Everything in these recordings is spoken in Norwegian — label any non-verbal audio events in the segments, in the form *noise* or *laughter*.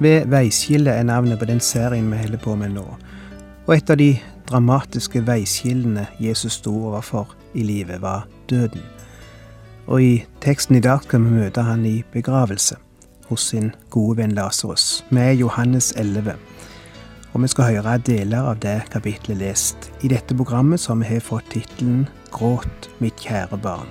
Ved veiskillet er navnet på den serien vi holder på med nå. Og et av de dramatiske veiskillene Jesus sto overfor i livet, var døden. Og i teksten i dag kan vi møte han i begravelse hos sin gode venn Lasarus. Er Johannes 11. Og vi skal høre deler av det kapitlet lest i dette programmet, som har fått tittelen Gråt, mitt kjære barn.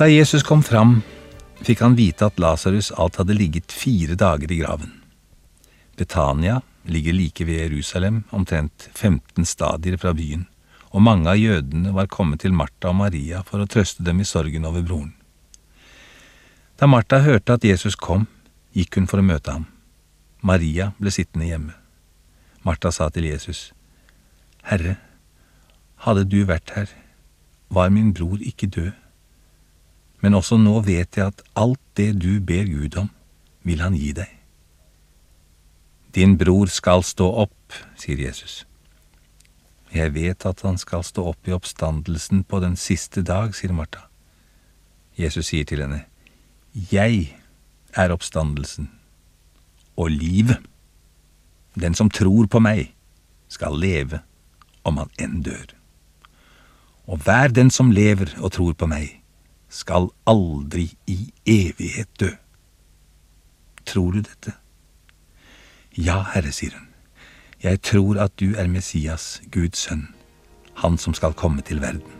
Da Jesus kom fram, fikk han vite at Lasarus alt hadde ligget fire dager i graven. Betania ligger like ved Jerusalem, omtrent 15 stadier fra byen, og mange av jødene var kommet til Martha og Maria for å trøste dem i sorgen over broren. Da Martha hørte at Jesus kom, gikk hun for å møte ham. Maria ble sittende hjemme. Martha sa til Jesus, Herre, hadde du vært her, var min bror ikke død men også nå vet jeg at alt det du ber Gud om, vil han gi deg. Din bror skal stå opp, sier Jesus. Jeg vet at han skal stå opp i oppstandelsen på den siste dag, sier Martha. Jesus sier til henne, Jeg er oppstandelsen og livet. Den som tror på meg, skal leve om han enn dør. Og hver den som lever og tror på meg, skal aldri i evighet dø. Tror du dette? Ja, Herre, sier hun, jeg tror at du er Messias, Guds sønn, han som skal komme til verden.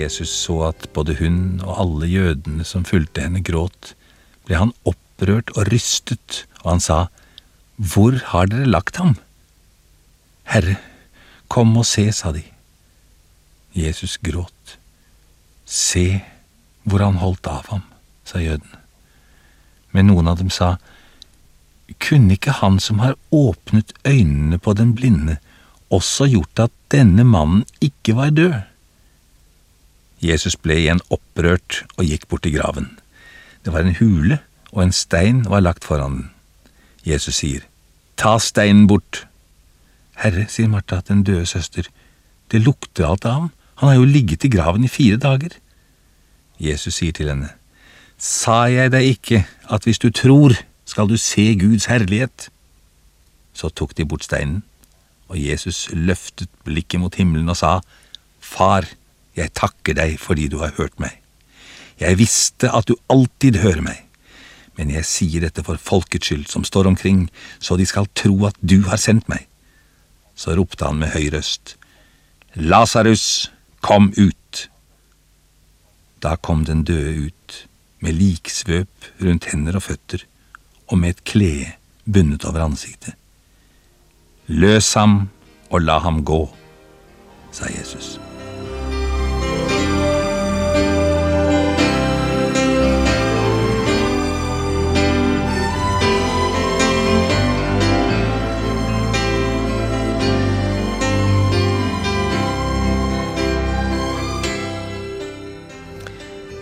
Jesus så at både hun og alle jødene som fulgte henne, gråt, ble han opprørt og rystet, og han sa, Hvor har dere lagt ham? Herre, kom og se, sa de. Jesus gråt. Se hvor han holdt av ham, sa jødene. Men noen av dem sa, Kunne ikke han som har åpnet øynene på den blinde, også gjort at denne mannen ikke var død? Jesus ble igjen opprørt og gikk bort til graven. Det var en hule, og en stein var lagt foran den. Jesus sier, Ta steinen bort. Herre, sier Martha, den døde søster, det lukter alt av ham, han har jo ligget i graven i fire dager. Jesus sier til henne, Sa jeg deg ikke at hvis du tror, skal du se Guds herlighet? Så tok de bort steinen, og Jesus løftet blikket mot himmelen og sa, Far, jeg takker deg fordi du har hørt meg. Jeg visste at du alltid hører meg, men jeg sier dette for folkets skyld som står omkring, så de skal tro at du har sendt meg. Så ropte han med høy røst, Lasarus, kom ut! Da kom den døde ut, med liksvøp rundt hender og føtter, og med et klede bundet over ansiktet. Løs ham og la ham gå, sa Jesus.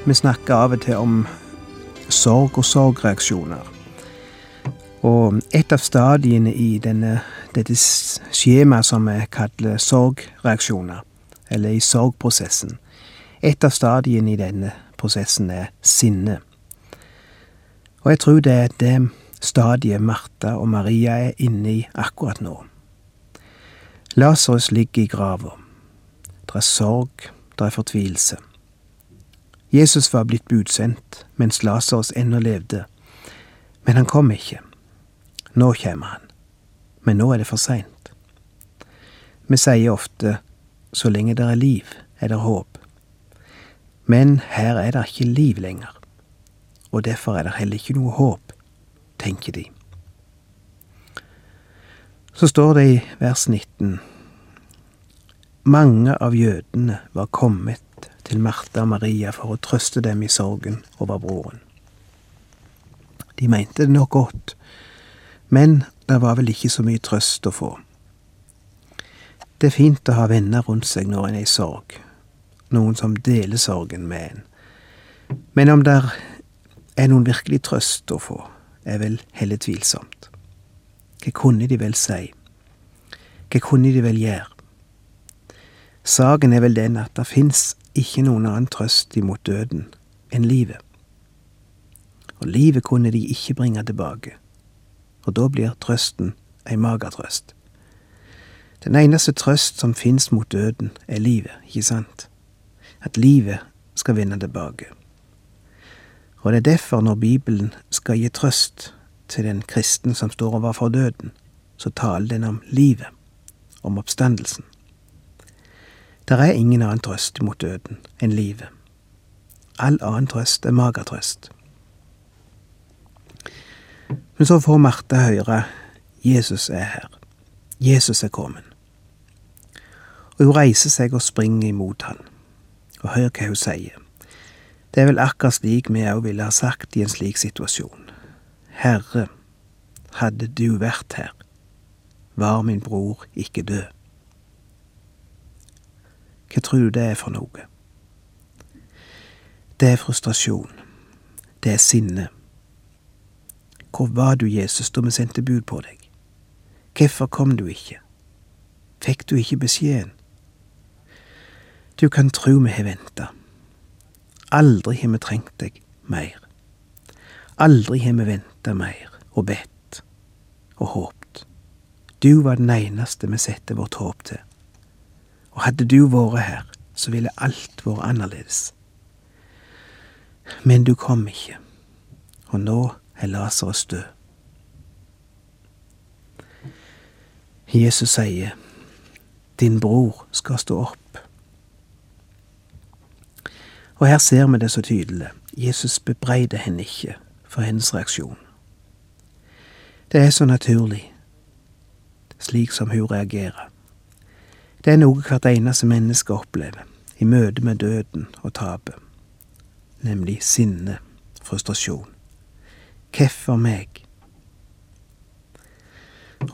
Vi snakker av og til om sorg og sorgreaksjoner. Og et av stadiene i denne, dette skjemaet som vi kaller sorgreaksjoner, eller i sorgprosessen, et av stadiene i denne prosessen er sinne. Og jeg tror det er det stadiet Martha og Maria er inne i akkurat nå. Lasarus ligger i grava. Det er sorg, det er fortvilelse. Jesus var blitt budsendt mens Lasarus ennå levde, men han kom ikke. Nå kommer han, men nå er det for seint. Vi sier ofte så lenge det er liv, er det håp. Men her er det ikke liv lenger, og derfor er det heller ikke noe håp, tenker de. Så står det i vers 19 Mange av jødene var kommet til Martha og Maria for å trøste dem i sorgen over broren. De mente det nok godt, men det var vel ikke så mye trøst å få. Det er fint å ha venner rundt seg når en er i sorg, noen som deler sorgen med en. Men om der er noen virkelig trøst å få, er vel heller tvilsomt. Hva kunne de vel si? Hva kunne de vel gjøre? Saken er vel den at det fins ikke noen annen trøst imot døden enn livet. Og livet kunne de ikke bringe tilbake, og da blir trøsten ei magertrøst. Den eneste trøst som fins mot døden, er livet, ikke sant? At livet skal vende tilbake. Og det er derfor, når Bibelen skal gi trøst til den kristen som står overfor døden, så taler den om livet, om oppstandelsen. Det er ingen annen trøst mot døden enn livet. All annen trøst er magertrøst. Men så får Marte høre Jesus er her. Jesus er kommet og hun reiser seg og springer imot han. Og hør hva hun sier. Det er vel akkurat slik vi òg ville ha sagt i en slik situasjon. Herre, hadde du vært her, var min bror ikke død. Hva tror du det er for noe? Det er frustrasjon. Det er sinne. Hvor var du, Jesus, da vi sendte bud på deg? Hvorfor kom du ikke? Fikk du ikke beskjeden? Du kan tru vi har venta. Aldri har vi trengt deg mer. Aldri har vi venta mer og bedt og håpt. Du var den eneste vi setter vårt håp til. Og hadde du vært her, så ville alt vært annerledes. Men du kom ikke, og nå er Lasarus død. Jesus sier, din bror skal stå opp. Og her ser vi det så tydelig. Jesus bebreider henne ikke for hennes reaksjon. Det er så naturlig, slik som hun reagerer. Det er noe hvert eneste menneske opplever i møte med døden og tapet, nemlig sinne, frustrasjon. Hvorfor meg?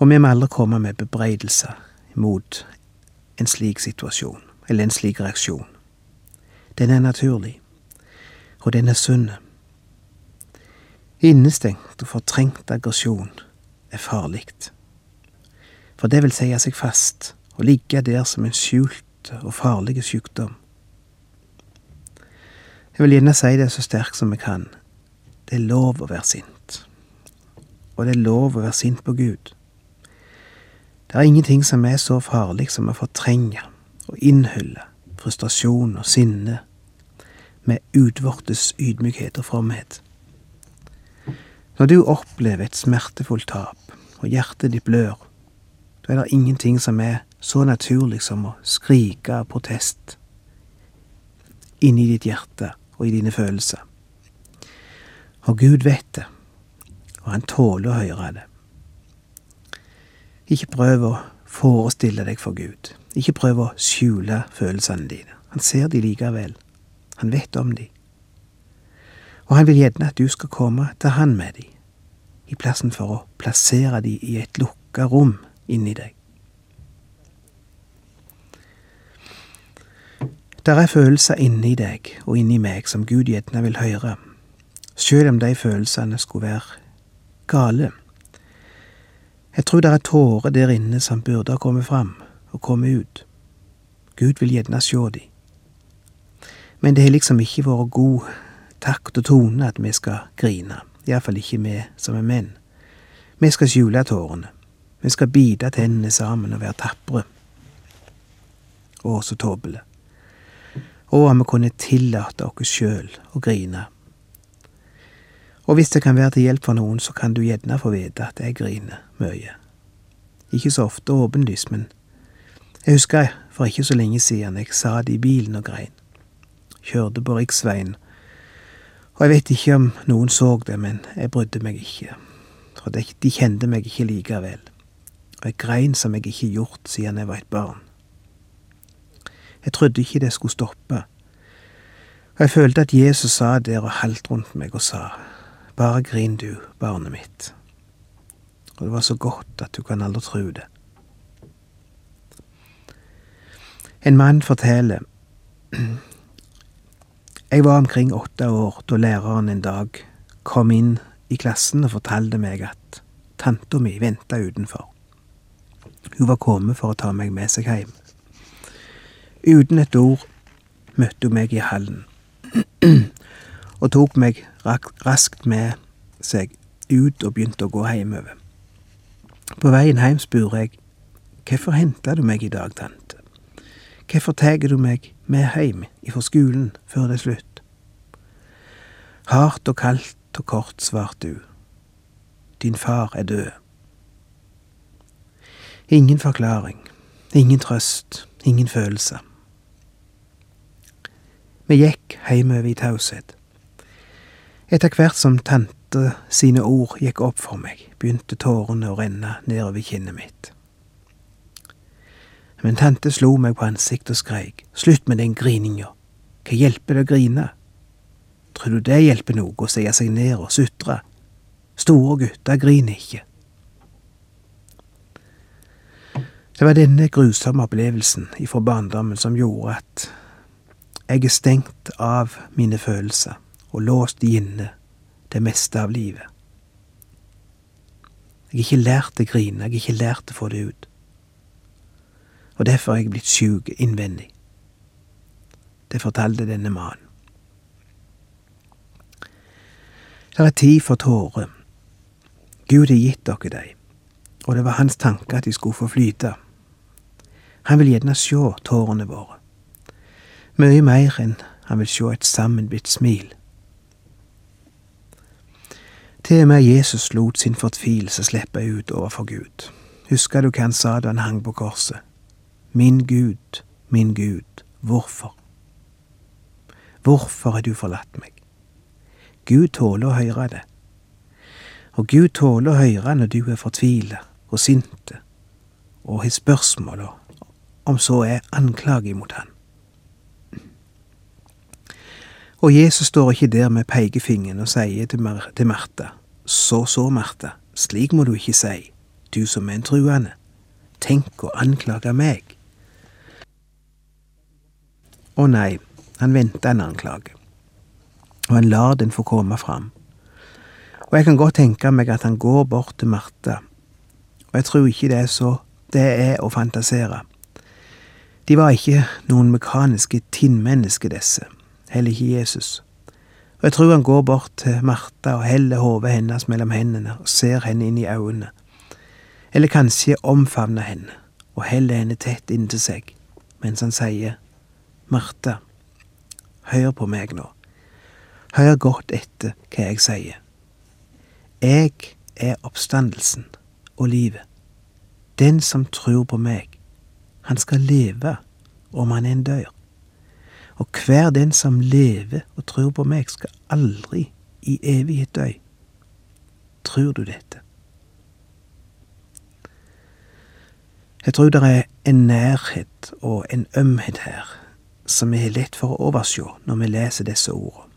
Og vi må aldri komme med bebreidelser mot en slik situasjon, eller en slik reaksjon. Den er naturlig, og den er sunn. Innestengt og fortrengt aggresjon er farlig. For det vil sie seg fast og ligge der som en skjult og farlig sykdom. Jeg vil gjerne si det så sterkt som jeg kan. Det er lov å være sint. Og det er lov å være sint på Gud. Det er ingenting som er så farlig som å fortrenge og innhylle frustrasjon og sinne med utvortes ydmykhet og fromhet. Når du opplever et smertefullt tap, og hjertet ditt blør, da er det ingenting som er så naturlig som å skrike av protest inni ditt hjerte og i dine følelser. Og Gud vet det, og han tåler å høre det. Ikke prøv å forestille deg for Gud. Ikke prøv å skjule følelsene dine. Han ser de likevel. Han vet om de. Og han vil gjerne at du skal komme til han med de, i plassen for å plassere de i et lukka rom inni deg. Der er følelser inni deg og inni meg som Gud gjerne vil høre, sjøl om de følelsene skulle være gale. Jeg tror det er tårer der inne som burde ha kommet fram og kommet ut. Gud vil gjerne sjå de. Men det har liksom ikke vært god takt og tone at vi skal grine. Iallfall ikke vi som er menn. Vi skal skjule tårene. Vi skal bite tennene sammen og være tapre. og også tåpelig. Å, om vi kunne tillate oss sjøl å grine. Og hvis det kan være til hjelp for noen, så kan du gjerne få vite at jeg griner mye. Ikke så ofte åpenlyst, men jeg husker for ikke så lenge siden jeg satt i bilen og grein. Kjørte på riksveien, og jeg vet ikke om noen så det, men jeg brydde meg ikke, for de kjente meg ikke likevel, og jeg grein som jeg ikke gjort siden jeg var et barn. Jeg trodde ikke det skulle stoppe, og jeg følte at Jesus sa der og halvt rundt meg og sa, bare grin du, barnet mitt. Og det var så godt at du kan aldri tro det. En mann forteller Jeg var omkring åtte år da læreren en dag kom inn i klassen og fortalte meg at tanta mi venta utenfor. Hun var kommet for å ta meg med seg hjem. Uten et ord møtte hun meg i hallen *clears throat* og tok meg raskt med seg ut og begynte å gå hjemover. På veien hjem spurte jeg hvorfor henta du meg i dag, tante? Hvorfor tar du meg med hjem ifra skolen før det er slutt? Hardt og kaldt og kort svarte du. Din far er død. Ingen forklaring, ingen trøst, ingen følelse. Vi gikk hjemover i taushet. Etter hvert som tante sine ord gikk opp for meg, begynte tårene å renne nedover kinnet mitt. Men tante slo meg på ansiktet og skreik, slutt med den grininga, hva hjelper det å grine? Tror du det hjelper noe å seie seg ned og sutre? Store gutter griner ikke. Det var denne grusomme opplevelsen ifra barndommen som gjorde at jeg er stengt av mine følelser og låst inne det meste av livet. Jeg har ikke lært å grine, jeg har ikke lært å få det ut. Og derfor er jeg blitt sjuk innvendig. Det fortalte denne mannen. Det er tid for tårer. Gud har gitt dere dem, og det var hans tanke at de skulle få flyte. Han vil gjerne sjå tårene våre. Mye mer enn han vil sjå et sammenbitt smil. Til og med Jesus lot sin fortvilelse slippe ut overfor Gud. Husker du hva han sa da han hang på korset? Min Gud, min Gud, hvorfor? Hvorfor har du forlatt meg? Gud tåler å høre det. Og Gud tåler å høre når du er fortvila og sinte og har spørsmål, om så er anklage mot han. Og Jesus står ikke der med pekefingeren og sier til, Mar Martha, så så, Martha, slik må du ikke si, du som er en truende, tenk å anklage meg. Å nei, han venter en anklage, og han lar den få komme fram. Og jeg kan godt tenke meg at han går bort til Martha, og jeg tror ikke det er så det er å fantasere. De var ikke noen mekaniske tinnmennesker, disse, heller ikke Jesus. Og jeg tror han går bort til Martha og heller hodet hennes mellom hendene og ser henne inn i øynene. Eller kanskje omfavner henne og heller henne tett inntil seg, mens han sier, Martha, hør på meg nå. Hør godt etter hva jeg sier. Jeg er oppstandelsen og livet. Den som tror på meg, han skal leve om han en dør og hver den som lever og tror på meg, skal aldri i evighet dø. Tror du dette? Jeg tror det er en nærhet og en ømhet her som vi har lett for å overse når vi leser disse ordene.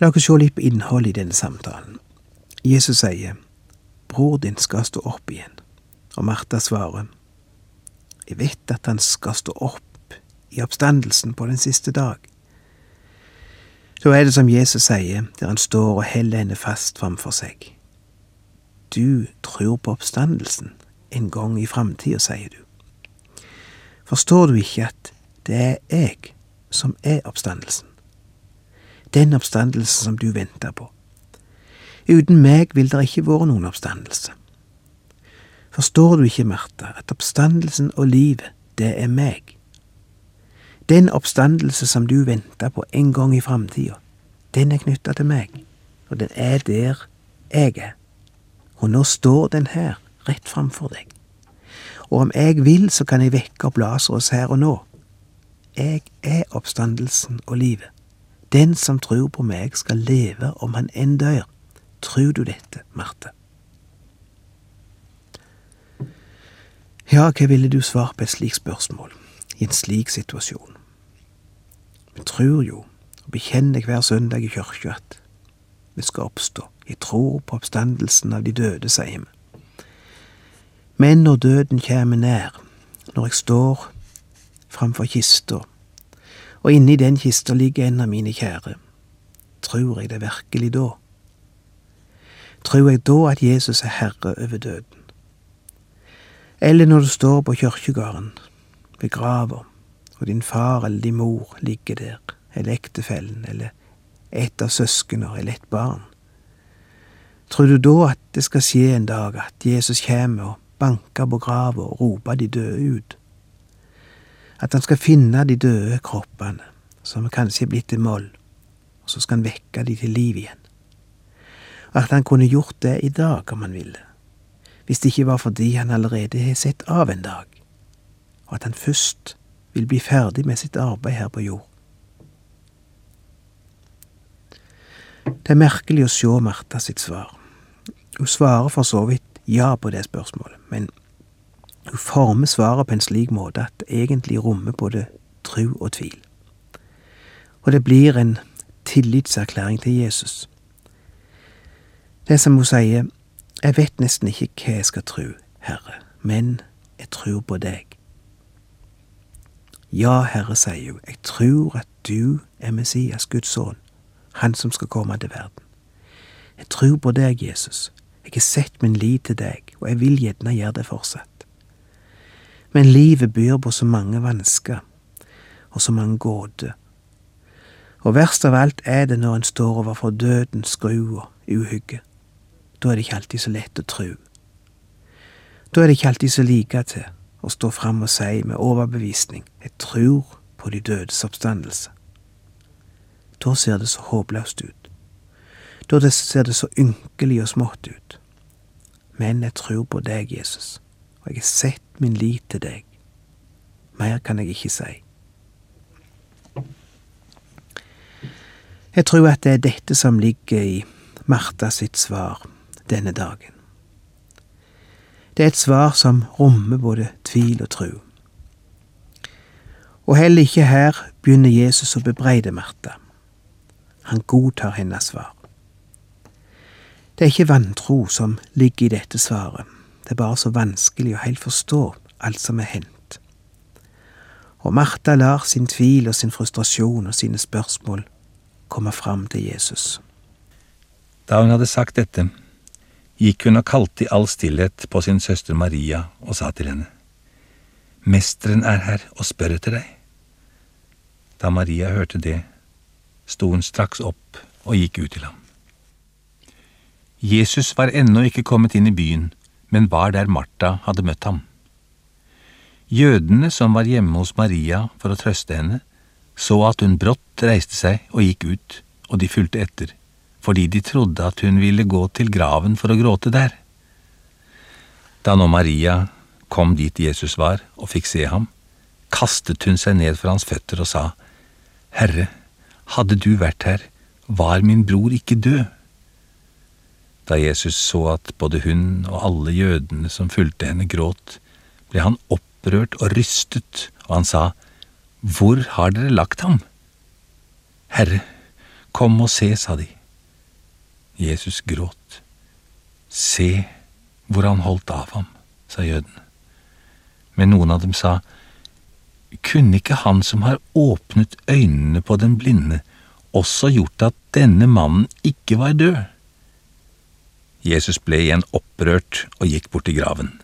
La oss se litt på innholdet i denne samtalen. Jesus sier, Bror din skal stå opp igjen, og Martha svarer, jeg vet at han skal stå opp i oppstandelsen på den siste dag. Så er det som Jesus sier, der han står og heller henne fast framfor seg. Du tror på oppstandelsen en gang i framtida, sier du. Forstår du ikke at det er jeg som er oppstandelsen? Den oppstandelsen som du venter på. Uten meg vil det ikke vært noen oppstandelse. Forstår du ikke, Martha, at oppstandelsen og livet, det er meg? Den oppstandelse som du venter på en gang i framtida, den er knytta til meg, og den er der jeg er. Og nå står den her, rett framfor deg. Og om jeg vil, så kan jeg vekke opp Lasarus her og nå. Jeg er oppstandelsen og livet. Den som tror på meg, skal leve om han enn dør. Tror du dette, Marte? Ja, hva ville du svart på et slikt spørsmål, i en slik situasjon? Vi tror jo, og bekjenner hver søndag i kirka, at vi skal oppstå. Jeg tror på oppstandelsen av de døde, sier vi. Men når døden kommer nær, når jeg står framfor kista, og inni den kista ligger en av mine kjære, tror jeg det virkelig da? Tror jeg da at Jesus er herre over døden? Eller når du står på kirkegården, ved grava, og din far eller din mor ligger der, eller ektefellen, eller et av søsknene, eller et barn. Tror du da at det skal skje en dag at Jesus kommer og banker på grava og roper de døde ut? At han skal finne de døde kroppene, som kanskje er blitt til moll, og så skal han vekke de til liv igjen? At han kunne gjort det i dag, om han ville hvis det ikke var fordi han allerede har sett av en dag, og at han først vil bli ferdig med sitt arbeid her på jord. Det er merkelig å se Martha sitt svar. Hun svarer for så vidt ja på det spørsmålet, men hun former svaret på en slik måte at det egentlig rommer både tru og tvil. Og det blir en tillitserklæring til Jesus. Det som hun sier, jeg vet nesten ikke hva jeg skal tru, Herre, men jeg tror på deg. Ja, Herre, sier hun, jeg tror at du er Messias, Guds sønn, han som skal komme til verden. Jeg tror på deg, Jesus. Jeg har sett min liv til deg, og jeg vil gjerne gjøre det fortsatt. Men livet byr på så mange vansker, og så mange gåter. Og verst av alt er det når en står overfor dødens skru og uhygge. Da er det ikke alltid så lett å tru. Da er det ikke alltid så like til å stå fram og si med overbevisning jeg tror på de dødes oppstandelse. Da ser det så håpløst ut. Da ser det så ynkelig og smått ut. Men jeg tror på deg, Jesus, og jeg har sett min lit til deg. Mer kan jeg ikke si. Jeg tror at det er dette som ligger i Martha sitt svar denne dagen. Det er et svar som rommer både tvil og tro. Og heller ikke her begynner Jesus å bebreide Martha. Han godtar hennes svar. Det er ikke vantro som ligger i dette svaret, det er bare så vanskelig å helt forstå alt som er hendt. Og Martha lar sin tvil og sin frustrasjon og sine spørsmål komme fram til Jesus. Da hun hadde sagt dette, gikk hun og kalte i all stillhet på sin søster Maria og sa til henne, Mesteren er her og spør etter deg. Da Maria hørte det, sto hun straks opp og gikk ut til ham. Jesus var ennå ikke kommet inn i byen, men var der Martha hadde møtt ham. Jødene som var hjemme hos Maria for å trøste henne, så at hun brått reiste seg og gikk ut, og de fulgte etter fordi de trodde at hun ville gå til graven for å gråte der. Da nå Maria kom dit Jesus var og fikk se ham, kastet hun seg ned for hans føtter og sa, Herre, hadde du vært her, var min bror ikke død. Da Jesus så at både hun og alle jødene som fulgte henne, gråt, ble han opprørt og rystet, og han sa, Hvor har dere lagt ham? Herre, kom og se, sa de. Jesus gråt. Se hvor han holdt av ham, sa jøden. Men noen av dem sa, kunne ikke han som har åpnet øynene på den blinde, også gjort at denne mannen ikke var død? Jesus ble igjen opprørt og gikk bort til graven.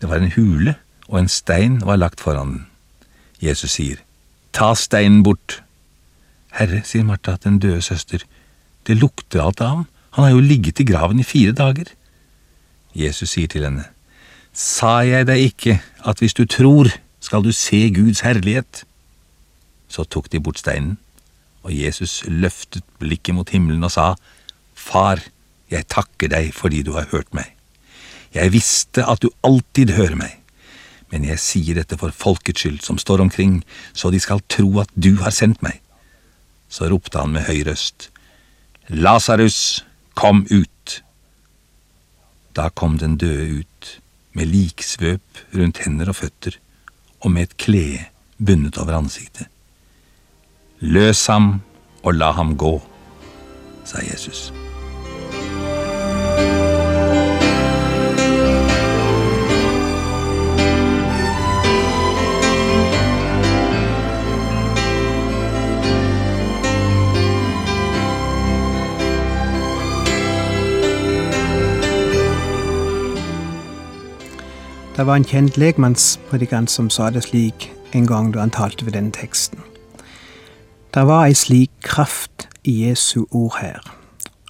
Det var en hule, og en stein var lagt foran den. Jesus sier, Ta steinen bort. Herre, sier Martha, den døde søster, det lukter alt av ham, Han har jo ligget i graven i fire dager. Jesus sier til henne, Sa jeg deg ikke at hvis du tror, skal du se Guds herlighet? Så tok de bort steinen, og Jesus løftet blikket mot himmelen og sa, Far, jeg takker deg fordi du har hørt meg. Jeg visste at du alltid hører meg, men jeg sier dette for folkets skyld som står omkring, så de skal tro at du har sendt meg. Så ropte han med høy røst, Lasarus, kom ut! Da kom den døde ut med liksvøp rundt hender og føtter og med et klede bundet over ansiktet. Løs ham og la ham gå, sa Jesus. Det var en kjent lekmannspredikant som sa det slik en gang da han talte ved denne teksten. Det var ei slik kraft i Jesu ord her,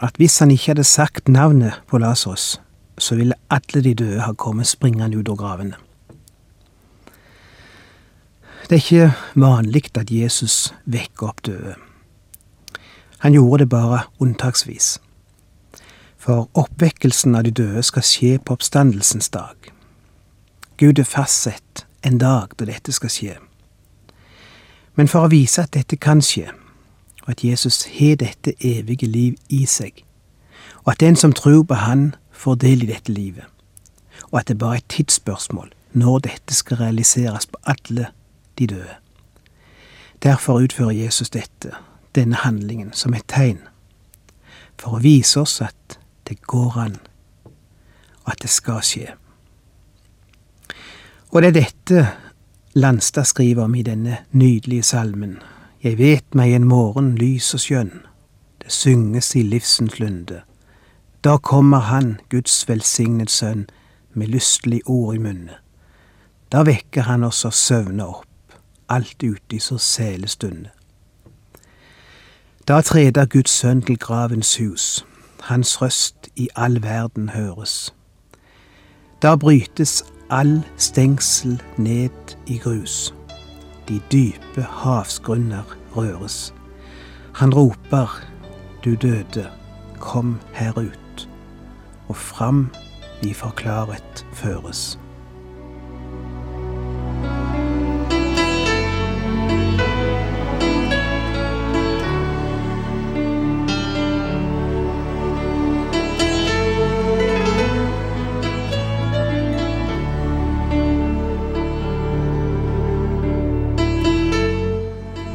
at hvis han ikke hadde sagt navnet på Lasarus, så ville alle de døde ha kommet springende ut av gravene. Det er ikke vanlig at Jesus vekker opp døde. Han gjorde det bare unntaksvis. For oppvekkelsen av de døde skal skje på oppstandelsens dag. Gud er fastsett en dag da dette skal skje. Men for å vise at dette kan skje, og at Jesus har dette evige liv i seg, og at den som tror på Han, får del i dette livet, og at det bare er et tidsspørsmål når dette skal realiseres på alle de døde. Derfor utfører Jesus dette, denne handlingen, som et tegn, for å vise oss at det går an, og at det skal skje. Og det er dette Landstad skriver om i denne nydelige salmen. Jeg vet meg en morgen lys og skjønn, det synges i livsens lunde. Da kommer Han, Guds velsignet sønn, med lystelig ord i munne. Da vekker Han oss og søvner opp, alt ute i så sæle stunde. Da treder Guds sønn til gravens hus, hans røst i all verden høres. Da brytes all stengsel ned i grus. De dype havsgrunner røres. Han roper, du døde, kom her ut, og fram vi forklaret føres.